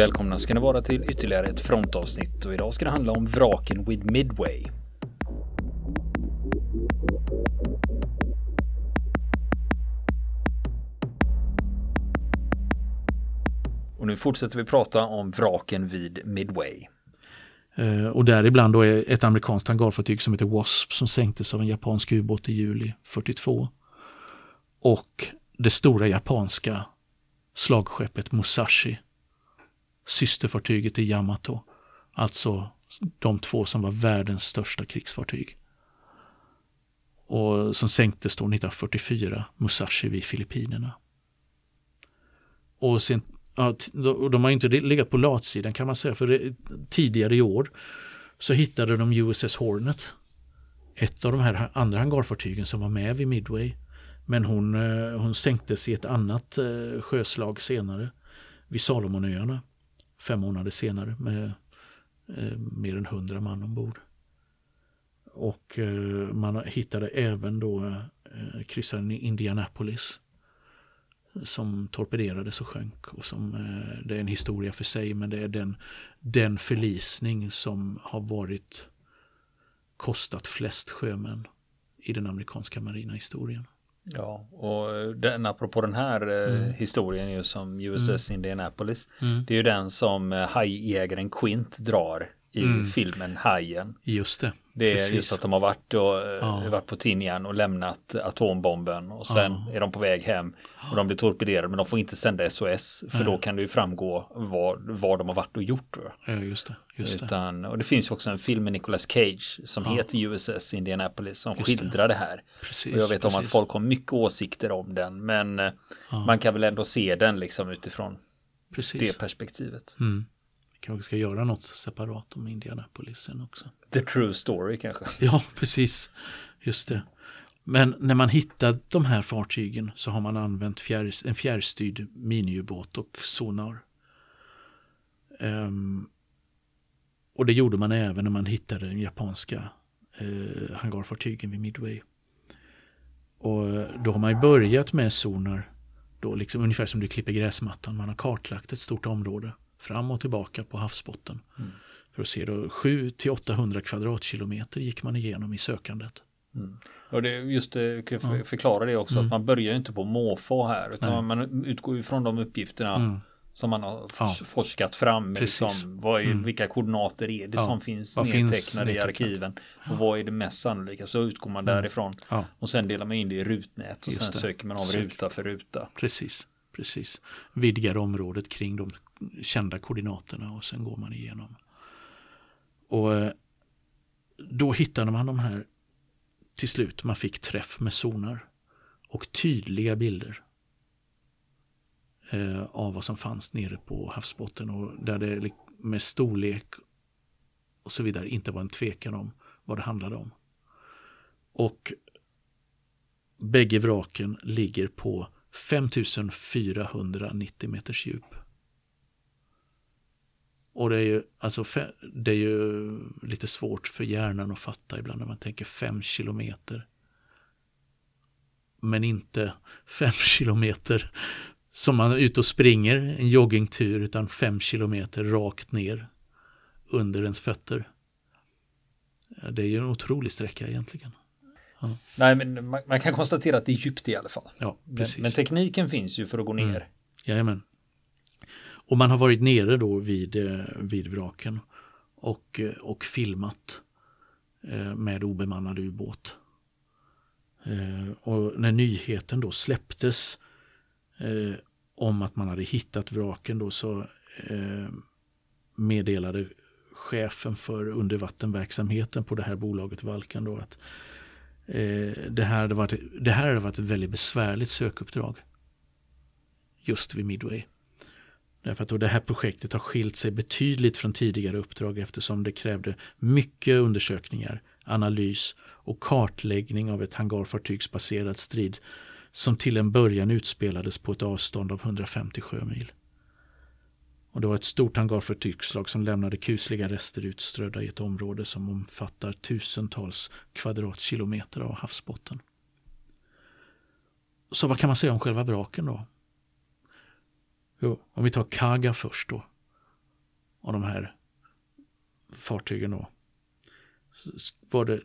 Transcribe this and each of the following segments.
välkomna ska ni vara till ytterligare ett frontavsnitt och idag ska det handla om vraken vid Midway. Och nu fortsätter vi prata om vraken vid Midway. Eh, och däribland då är ett amerikanskt hangarfartyg som heter Wasp som sänktes av en japansk ubåt i juli 42. Och det stora japanska slagskeppet Musashi, systerfartyget till Yamato, alltså de två som var världens största krigsfartyg. Och som sänktes då 1944, Musashi vid Filippinerna. Och sen ja, de har inte legat på latsidan kan man säga. För det, tidigare i år så hittade de USS Hornet. Ett av de här andra hangarfartygen som var med vid Midway. Men hon, eh, hon sänktes i ett annat eh, sjöslag senare. Vid Salomonöarna. Fem månader senare med eh, mer än hundra man ombord. Och eh, man hittade även då eh, kryssaren Indianapolis som torpederades och sjönk. Och som, eh, det är en historia för sig men det är den, den förlisning som har varit kostat flest sjömän i den amerikanska marina historien. Ja, och den, apropå den här eh, mm. historien ju som USS mm. Indianapolis. Mm. Det är ju den som eh, hajjägaren Quint drar i mm. filmen Hajen. Just det. Det är Precis. just att de har varit, och, ja. varit på Tinian och lämnat atombomben och sen ja. är de på väg hem och de blir torpederade men de får inte sända SOS för ja. då kan det ju framgå vad, vad de har varit och gjort. Ja, just det. Just Utan, och det finns ju också en film med Nicolas Cage som heter USS Indianapolis som just skildrar det, det här. Precis, och jag vet precis. om att folk har mycket åsikter om den men man kan väl ändå se den liksom utifrån precis. det perspektivet. Mm kanske ska göra något separat om Indianapolisen också. The true story kanske? Ja, precis. Just det. Men när man hittar de här fartygen så har man använt fjär, en fjärrstyrd miniubåt och sonar. Um, och det gjorde man även när man hittade den japanska uh, hangarfartygen vid Midway. Och då har man börjat med sonar, då liksom ungefär som du klipper gräsmattan. Man har kartlagt ett stort område fram och tillbaka på havsbotten. Mm. För att se då 7 till 800 kvadratkilometer gick man igenom i sökandet. Mm. Och det, just det, kan jag förklara det också, mm. att man börjar inte på måfå här, utan Nej. man utgår ifrån de uppgifterna mm. som man har ja. forskat fram. Liksom, vad är, mm. Vilka koordinater är det ja. som finns vad nedtecknade i arkiven? Och vad är det mest sannolika? Så utgår man mm. därifrån. Och sen delar man in det i rutnät och just sen det. söker man av Sökt. ruta för ruta. Precis, precis. Vidgar området kring de kända koordinaterna och sen går man igenom. Och eh, då hittade man de här till slut. Man fick träff med zoner och tydliga bilder eh, av vad som fanns nere på havsbotten och där det med storlek och så vidare inte var en tvekan om vad det handlade om. Och bägge vraken ligger på 5490 meters djup. Och det är ju, alltså, det är ju lite svårt för hjärnan att fatta ibland när man tänker fem kilometer. Men inte fem kilometer som man är ute och springer, en joggingtur, utan fem kilometer rakt ner under ens fötter. Det är ju en otrolig sträcka egentligen. Ja. Nej, men man, man, kan konstatera att det är djupt i alla fall. Ja, precis. Men, men tekniken finns ju för att gå ner. Mm. Jajamän. Och man har varit nere då vid, eh, vid vraken och, eh, och filmat eh, med obemannad ubåt. Och när nyheten då släpptes om att man hade hittat vraken då så meddelade chefen för undervattenverksamheten på det här bolaget Valkan då att det, här hade varit, det här hade varit ett väldigt besvärligt sökuppdrag. Just vid Midway. Därför att det här projektet har skilt sig betydligt från tidigare uppdrag eftersom det krävde mycket undersökningar, analys och kartläggning av ett hangarfartygsbaserat strid som till en början utspelades på ett avstånd av 150 sjömil. Och det var ett stort hangarfartygsslag som lämnade kusliga rester utströdda i ett område som omfattar tusentals kvadratkilometer av havsbotten. Så vad kan man säga om själva vraken då? Jo, om vi tar Kaga först då. av de här fartygen då. Var det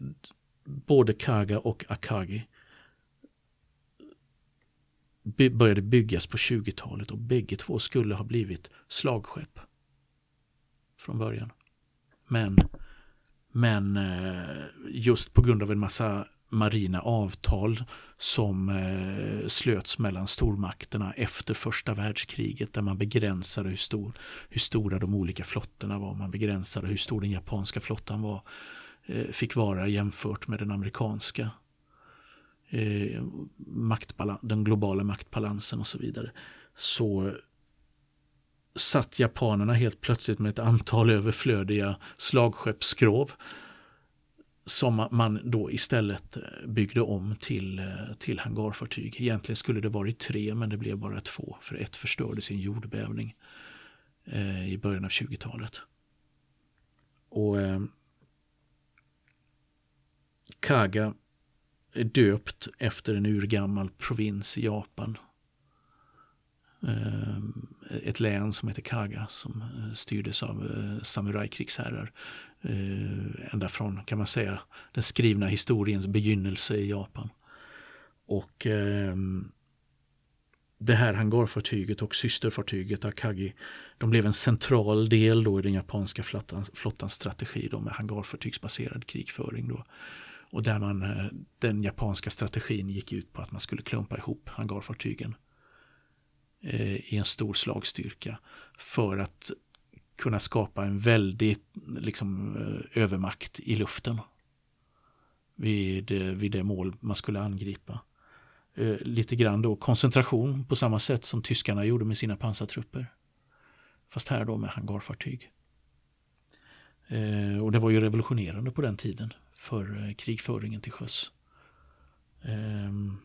både Kaga och Akagi började byggas på 20-talet och bägge två skulle ha blivit slagskepp från början. Men, men eh, just på grund av en massa marina avtal som eh, slöts mellan stormakterna efter första världskriget där man begränsade hur, stor, hur stora de olika flottorna var. Man begränsade hur stor den japanska flottan var, eh, fick vara jämfört med den amerikanska. Eh, den globala maktbalansen och så vidare. Så satt japanerna helt plötsligt med ett antal överflödiga slagskeppsskrov som man då istället eh, byggde om till, eh, till hangarfartyg. Egentligen skulle det varit tre men det blev bara två för ett förstördes i en jordbävning eh, i början av 20-talet. Och eh, Kaga är döpt efter en urgammal provins i Japan. Eh, ett län som heter Kaga som eh, styrdes av samurajkrigsherrar eh, ända från, kan man säga, den skrivna historiens begynnelse i Japan. Och eh, det här hangarfartyget och systerfartyget Akagi, de blev en central del då i den japanska flottans, flottans strategi då med hangarfartygsbaserad krigföring. Då. Och där man, eh, den japanska strategin gick ut på att man skulle klumpa ihop hangarfartygen eh, i en stor slagstyrka för att kunna skapa en väldig liksom, eh, övermakt i luften vid, eh, vid det mål man skulle angripa. Eh, lite grann då koncentration på samma sätt som tyskarna gjorde med sina pansartrupper. Fast här då med hangarfartyg. Eh, och det var ju revolutionerande på den tiden för krigföringen till sjöss. Ehm,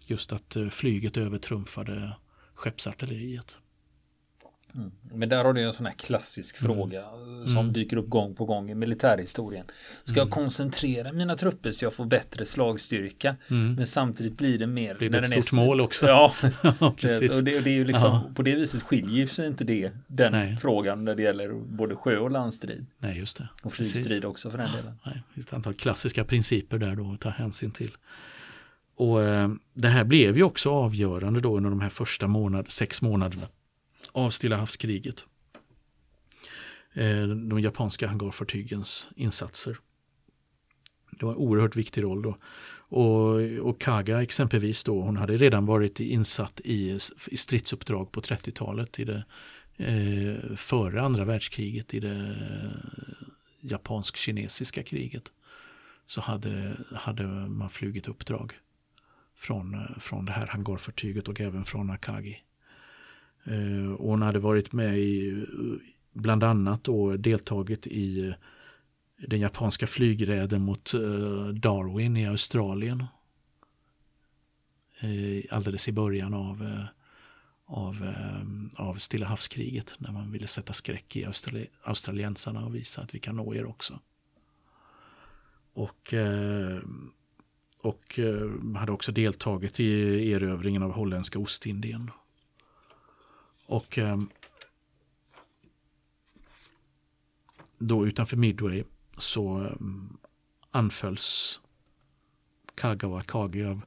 just att flyget övertrumfade skeppsartilleriet. Mm. Men där har du en sån här klassisk mm. fråga som mm. dyker upp gång på gång i militärhistorien. Ska jag mm. koncentrera mina trupper så jag får bättre slagstyrka? Men samtidigt blir det mer. Det blir ett stort mål också. Ja, precis. Och det, och det, är ju liksom, Aha. på det viset skiljer sig inte det, den Nej. frågan när det gäller både sjö och landstrid. Nej, just det. Och flygstrid också för den delen. Nej, ett antal klassiska principer där då att ta hänsyn till. Och eh, det här blev ju också avgörande då under de här första månad, sex månaderna av Stilla havskriget. Eh, de japanska hangarfartygens insatser. Det var en oerhört viktig roll då. Och, och Kaga exempelvis då, hon hade redan varit insatt i, i stridsuppdrag på 30-talet i det eh, före andra världskriget i det eh, japansk-kinesiska kriget. Så hade, hade man flugit uppdrag från, eh, från det här hangarfartyget och även från Akagi. Eh, och hon hade varit med i bland annat då deltagit i eh, den japanska flygräden mot eh, Darwin i Australien. Alldeles i början av, av, av Stilla havskriget när man ville sätta skräck i australi australiensarna och visa att vi kan nå er också. Och, och hade också deltagit i erövringen av holländska Ostindien. Och ehm, då utanför Midway så ehm, anfölls Kagawa Kage av,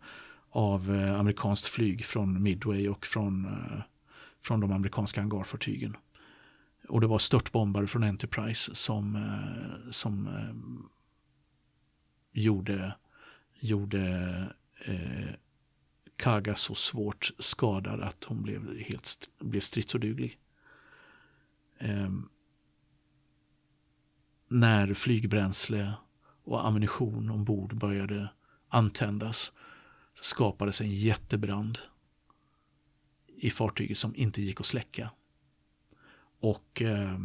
av amerikanskt flyg från Midway och från, eh, från de amerikanska hangarfartygen. Och det var störtbombare från Enterprise som, eh, som ehm, gjorde, gjorde eh, Kaga så svårt skadad att hon blev helt blev stridsoduglig. Eh, när flygbränsle och ammunition ombord började antändas skapades en jättebrand i fartyget som inte gick att släcka. Och eh,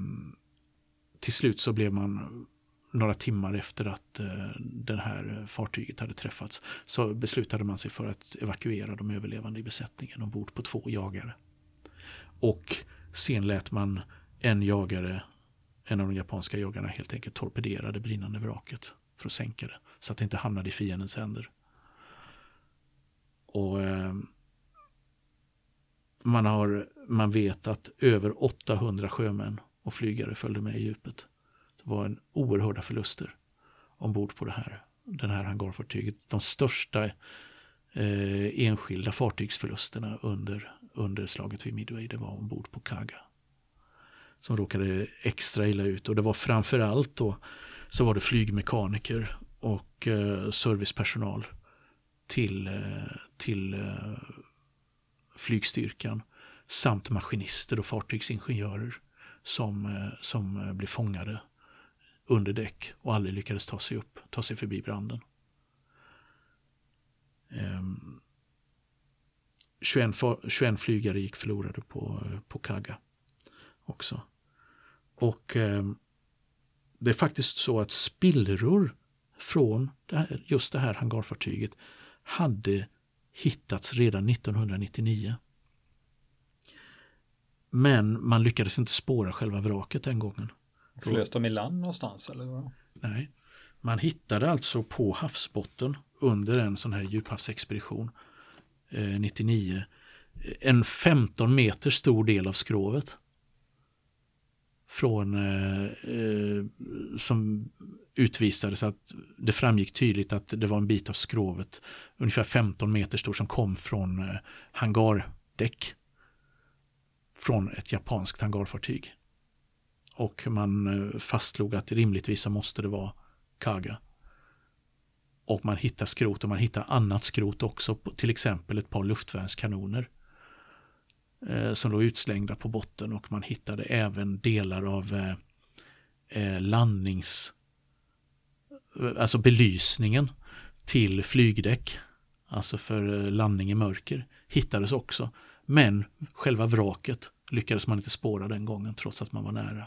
till slut så blev man några timmar efter att eh, det här eh, fartyget hade träffats så beslutade man sig för att evakuera de överlevande i besättningen ombord på två jagare. Och sen lät man en jagare, en av de japanska jagarna helt enkelt torpedera det brinnande vraket för att sänka det så att det inte hamnade i fiendens händer. Och eh, man, har, man vet att över 800 sjömän och flygare följde med i djupet. Var en oerhörda förluster ombord på det här, den här hangarfartyget. De största eh, enskilda fartygsförlusterna under, under slaget vid Midway, det var ombord på Kaga. Som råkade extra illa ut och det var framförallt då så var det flygmekaniker och eh, servicepersonal till, eh, till eh, flygstyrkan samt maskinister och fartygsingenjörer som, eh, som eh, blev fångade under däck och aldrig lyckades ta sig upp, ta sig förbi branden. Um, 21, 21 flygare gick förlorade på, på Kaga också. Och um, det är faktiskt så att spillror från det här, just det här hangarfartyget hade hittats redan 1999. Men man lyckades inte spåra själva vraket den gången. Flöt de i land någonstans? Eller? Nej, man hittade alltså på havsbotten under en sån här djuphavsexpedition eh, 99 en 15 meter stor del av skrovet. Från eh, eh, som utvisades att det framgick tydligt att det var en bit av skrovet ungefär 15 meter stor som kom från eh, hangardäck. Från ett japanskt hangarfartyg. Och man eh, fastslog att rimligtvis så måste det vara Kaga. Och man hittar skrot och man hittar annat skrot också, till exempel ett par luftvärnskanoner. Eh, som då är utslängda på botten och man hittade även delar av eh, eh landnings... Eh, alltså belysningen till flygdäck. Alltså för landning i mörker hittades också. Men själva vraket lyckades man inte spåra den gången trots att man var nära.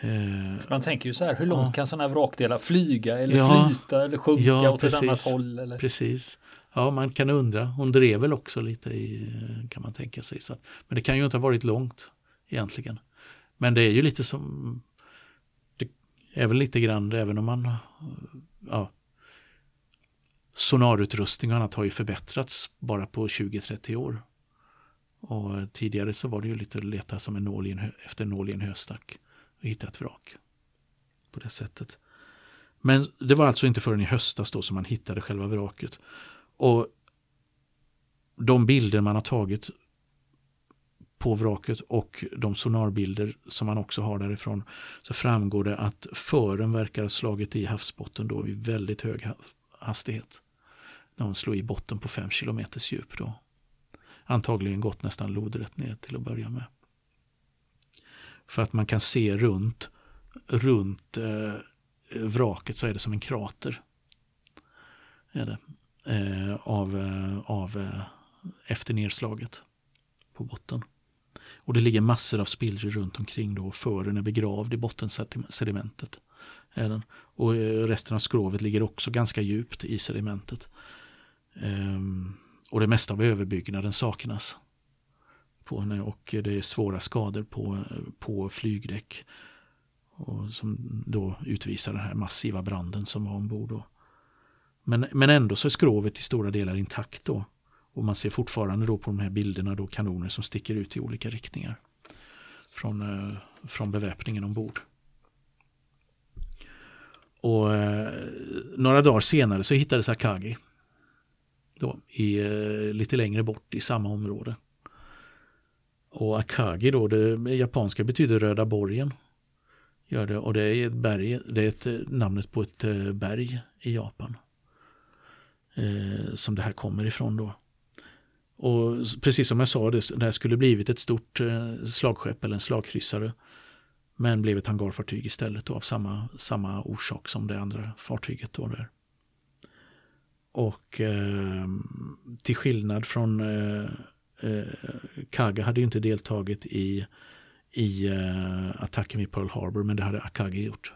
Eh, man tänker ju så här, hur långt ja. kan sådana här vrakdelar flyga eller ja, flyta eller sjunka ja, åt precis, ett annat håll? Eller? Precis. Ja, man kan undra. Hon drev väl också lite i, kan man tänka sig. Så att, men det kan ju inte ha varit långt egentligen. Men det är ju lite som, det är väl lite grann, även om man, ja, sonarutrustning och annat har ju förbättrats bara på 20-30 år. Och tidigare så var det ju lite att leta som en nål en, efter en nål i en höstack och hitta ett vrak. På det sättet. Men det var alltså inte förrän i höstas då som man hittade själva vraket. Och de bilder man har tagit på vraket och de sonarbilder som man också har därifrån så framgår det att fören verkar ha slagit i havsbotten då i väldigt hög hastighet. När hon slog i botten på 5 km djup då. Antagligen gått nästan lodrätt ner till att börja med. För att man kan se runt, runt eh, vraket så är det som en krater. Är det, eh, av, eh, av eh, efter nedslaget på botten. Och det ligger massor av spillror runt omkring då. Fören är begravd i bottensedimentet. Är den. Och eh, resten av skrovet ligger också ganska djupt i sedimentet. Ehm, och det mesta av överbyggnaden saknas på henne och det är svåra skador på, på flygdäck. Och som då utvisar den här massiva branden som var ombord. Då. Men, men ändå så är skrovet i stora delar intakt då. Och man ser fortfarande då på de här bilderna då kanoner som sticker ut i olika riktningar. Från, eh, från beväpningen ombord. Och eh, några dagar senare så hittades Akagi. Då, i, eh, lite längre bort i samma område. Och Akagi då, det japanska betyder Röda borgen. Gör det, och det är ett berg, det är ett, eh, namnet på ett eh, berg i Japan. Eh, som det här kommer ifrån då. Och precis som jag sa, det, det här skulle blivit ett stort eh, slagskepp eller en slagkryssare. Men blev ett hangarfartyg istället då, av samma, samma orsak som det andra fartyget. Då där. Och eh, till skillnad från eh, Eh, Kaga hade ju inte deltagit i, i eh, attacken vid Pearl Harbor, men det hade Akagi gjort.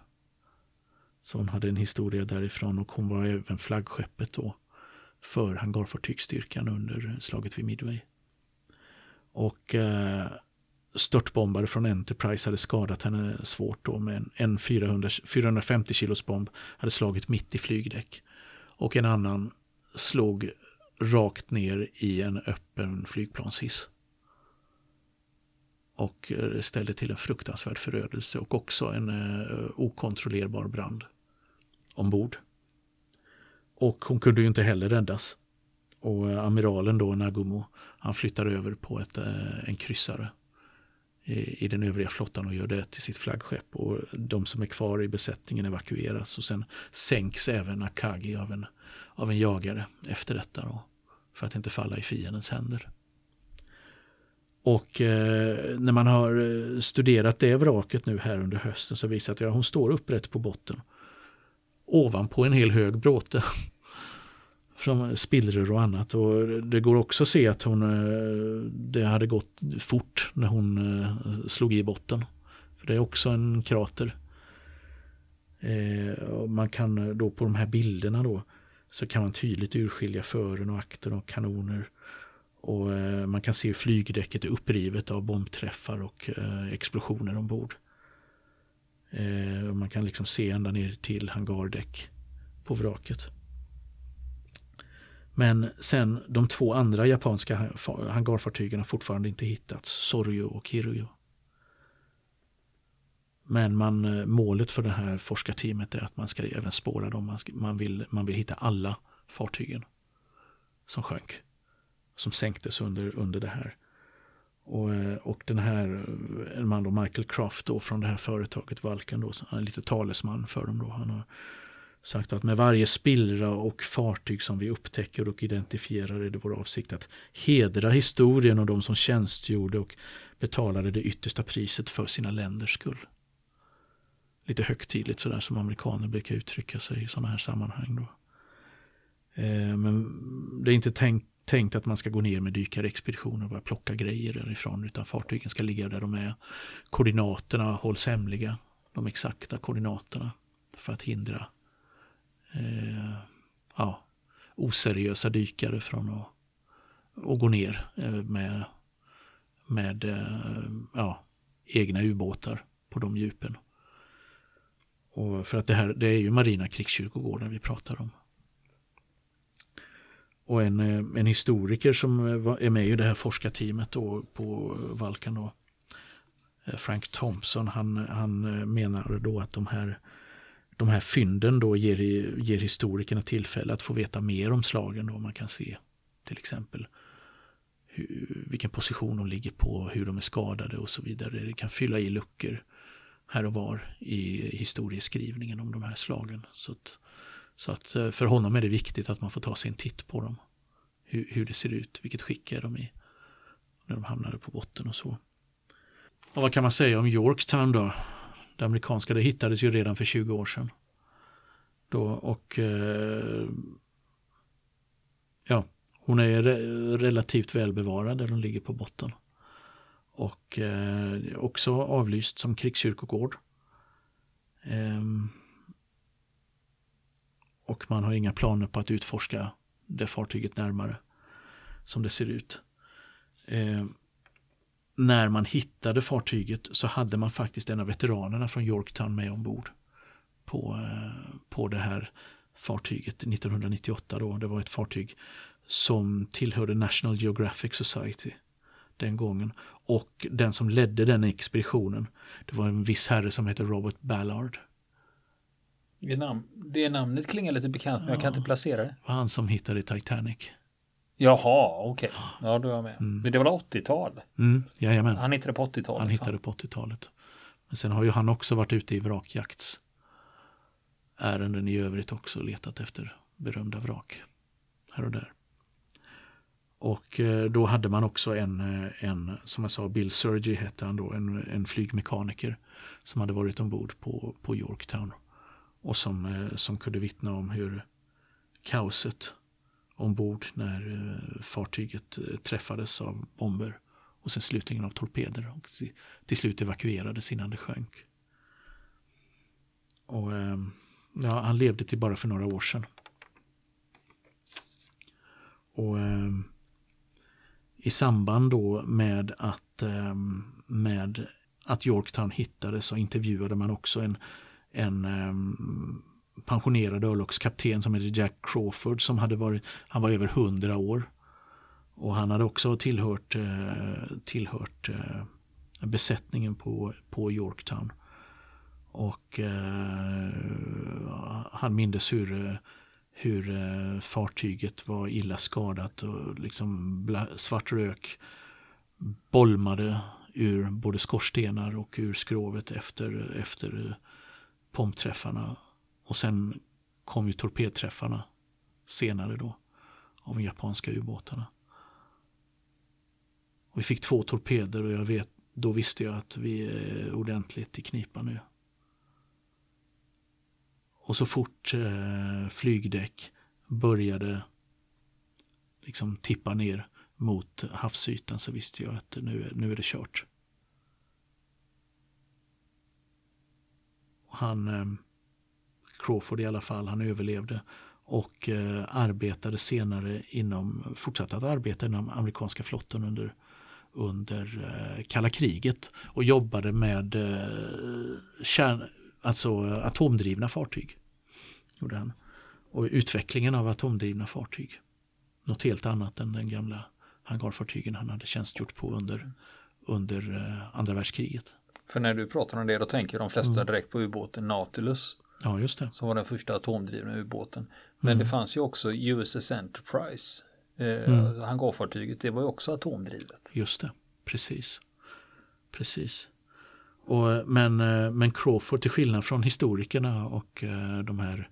Så hon hade en historia därifrån och hon var även flaggskeppet då för hangarfartygsstyrkan under slaget vid Midway. Och eh, störtbombare från Enterprise hade skadat henne svårt då med en, en 400, 450 kilos bomb hade slagit mitt i flygdäck. Och en annan slog rakt ner i en öppen flygplanshiss. och eh, ställde till en fruktansvärd förödelse och också en eh, okontrollerbar brand ombord. Och hon kunde ju inte heller räddas. Och eh, amiralen då, Nagumo, han flyttar över på ett, eh, en kryssare i, i den övriga flottan och gör det till sitt flaggskepp. Och de som är kvar i besättningen evakueras och sen sänks även Akagi av en, av en jagare efter detta då, för att inte falla i fiendens händer. Och eh, när man har eh, studerat det vraket nu här under hösten så visar det att ja, hon står upprätt på botten. Ovanpå en hel hög bråte. Från spillror och annat. Och det går också att se att hon, eh, det hade gått fort när hon eh, slog i botten. För Det är också en krater. Eh, och man kan då på de här bilderna då så kan man tydligt urskilja fören och akten och kanoner och eh, man kan se hur flygdäcket är upprivet av bombträffar och eh, explosioner ombord. Eh, man kan liksom se ända ner till hangardäck på vraket. Men sen de två andra japanska hangarfartygen har fortfarande inte hittats. Soryo och Kiryo. Men man, eh, målet för det här forskarteamet är att man ska även spåra dem. Man, ska, man, vill, man vill hitta alla fartygen som sjönk som sänktes under, under det här. Och, eh, och den här, eh, en man då, Michael Croft då från det här företaget Valken, då, han är lite talesman för dem då. Han har sagt att med varje spillra och fartyg som vi upptäcker och identifierar är det vår avsikt att hedra historien och de som tjänstgjorde och betalade det yttersta priset för sina länders skull. Lite högtidligt sådär som amerikaner brukar uttrycka sig i sådana här sammanhang. Då. Eh, men det är inte tänkt tänkt att man ska gå ner med dykarexpeditioner och bara plocka grejer därifrån utan fartygen ska ligga där de är. Koordinaterna hålls hemliga, de exakta koordinaterna för att hindra eh, ja, oseriösa dykare från att, att gå ner eh, med, med eh, ja, egna ubåtar på de djupen. Och för att det här det är ju marina krigskyrkogården vi pratar om. Och en, eh, en historiker som eh, är med i det här forskarteamet då på eh, Valkan då, Frank Thompson, han, han menar då att de här, de här fynden då ger, ger historikerna tillfälle att få veta mer om slagen då. Man kan se till exempel hur, vilken position de ligger på, hur de är skadade och så vidare. Det kan fylla i luckor här och var i historieskrivningen om de här slagen. Så att, så att eh, för honom är det viktigt att man får ta sig en titt på dem. Hur, hur det ser ut, vilket skick är de i. När de hamnade på botten och så. Och vad kan man säga om Yorktown då? Det amerikanska, det hittades ju redan för 20 år sedan. Då, och eh, ja, hon är re relativt välbevarad där hon ligger på botten. Och eh, också avlyst som krigskyrkogård. Eh, och man har inga planer på att utforska det fartyget närmare som det ser ut. Eh, när man hittade fartyget så hade man faktiskt en av veteranerna från Yorktown med ombord på, eh, på det här fartyget 1998. Då. Det var ett fartyg som tillhörde National Geographic Society den gången. Och den som ledde den expeditionen, det var en viss herre som heter Robert Ballard. Det, namn, det namnet klingar lite bekant, men jag kan inte placera det. Var han som hittade Titanic. Jaha, okej. Okay. Ja, då är jag med. Mm. Men det var 80-tal? Mm, jajamän. Han hittade på 80-talet? Han hittade på 80-talet. Men sen har ju han också varit ute i vrakjaktsärenden i övrigt också och letat efter berömda vrak här och där. Och eh, då hade man också en, eh, en som jag sa, Bill Sergi hette han då, en, en flygmekaniker som hade varit ombord på, på Yorktown och som, eh, som kunde vittna om hur kaoset ombord när fartyget träffades av bomber och sen slutligen av torpeder och till slut evakuerades innan det sjönk. Och ja, han levde till bara för några år sedan. Och i samband då med att, eh, med att Yorktown hittades så intervjuade man också en en eh, pensionerad örlogskapten som heter Jack Crawford som hade varit, han var över hundra år. Och han hade också tillhört, eh, tillhört besättningen på, på Yorktown. Och han mindes hur, hur eh, fartyget var illa skadat och liksom svart rök bolmade ur både skorstenar och ur skrovet efter, efter pompträffarna. Och sen kom ju torpedträffarna senare då av de japanska ubåtarna. Och vi fick två torpeder och jag vet, då visste jag att vi är ordentligt i knipa nu. Och så fort eh, flygdäck började liksom tippa ner mot havsytan så visste jag att nu, nu är det kört. Han, eh, Crawford i alla fall, han överlevde och eh, arbetade senare inom, fortsatte att arbeta inom amerikanska flottan under, under eh, kalla kriget och jobbade med eh, kärn, alltså atomdrivna fartyg. Gjorde han. Och utvecklingen av atomdrivna fartyg. Något helt annat än den gamla hangarfartygen han hade tjänstgjort på under, under eh, andra världskriget. För när du pratar om det då tänker de flesta mm. direkt på ubåten Nautilus. Ja, just det. Som var den första atomdrivna ubåten. Men mm. det fanns ju också USS Enterprise. Eh, mm. Hangarfartyget, det var ju också atomdrivet. Just det, precis. Precis. Och, men, eh, men Crawford, till skillnad från historikerna och eh, de här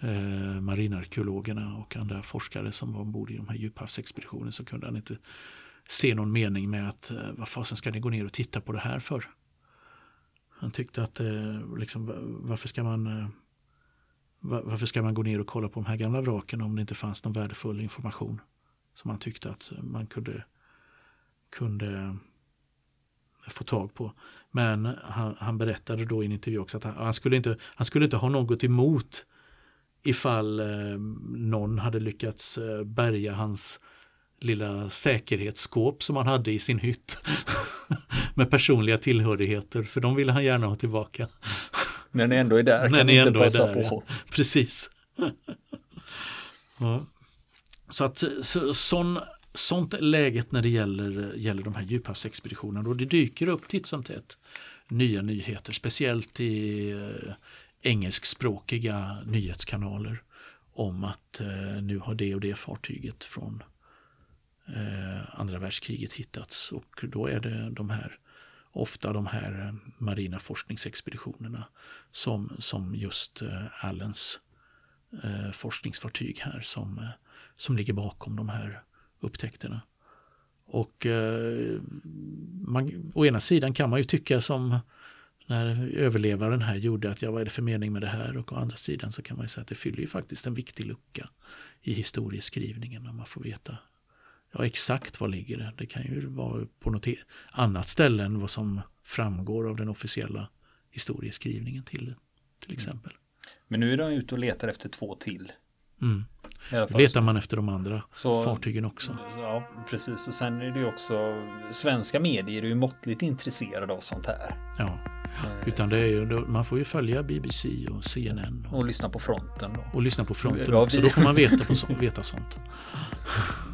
eh, marinarkeologerna och andra forskare som var ombord i de här djuphavsexpeditionerna så kunde han inte se någon mening med att eh, vad fasen ska ni gå ner och titta på det här för? Han tyckte att eh, liksom, varför ska man eh, varför ska man gå ner och kolla på de här gamla vraken om det inte fanns någon värdefull information som han tyckte att eh, man kunde, kunde få tag på. Men han, han berättade då i en intervju också att han, han, skulle inte, han skulle inte ha något emot ifall eh, någon hade lyckats eh, bärga hans lilla säkerhetsskåp som han hade i sin hytt med personliga tillhörigheter för de ville han gärna ha tillbaka. När ni ändå är där kan ni inte passa där, på. Ja. Precis. ja. Så att så, sån, sånt är läget när det gäller, gäller de här djuphavsexpeditionerna. Och det dyker upp titt som tätt nya nyheter, speciellt i eh, engelskspråkiga nyhetskanaler om att eh, nu har det och det fartyget från eh, andra världskriget hittats. Och då är det de här ofta de här eh, marina forskningsexpeditionerna som, som just eh, Allens eh, forskningsfartyg här som, som ligger bakom de här upptäckterna. Och eh, man, å ena sidan kan man ju tycka som när överlevaren här gjorde att ja, vad är det för mening med det här? Och å andra sidan så kan man ju säga att det fyller ju faktiskt en viktig lucka i historieskrivningen när man får veta ja, exakt var ligger det. Det kan ju vara på något annat ställe än vad som framgår av den officiella historieskrivningen till, till mm. exempel. Men nu är de ute och letar efter två till. Mm. Letar man efter de andra så, fartygen också. Ja, precis. Och sen är det ju också svenska medier är ju måttligt intresserade av sånt här. Ja. Eh. Utan det är ju, man får ju följa BBC och CNN. Och, och lyssna på fronten. Då. Och lyssna på fronten också. Då får man veta, på så, veta sånt.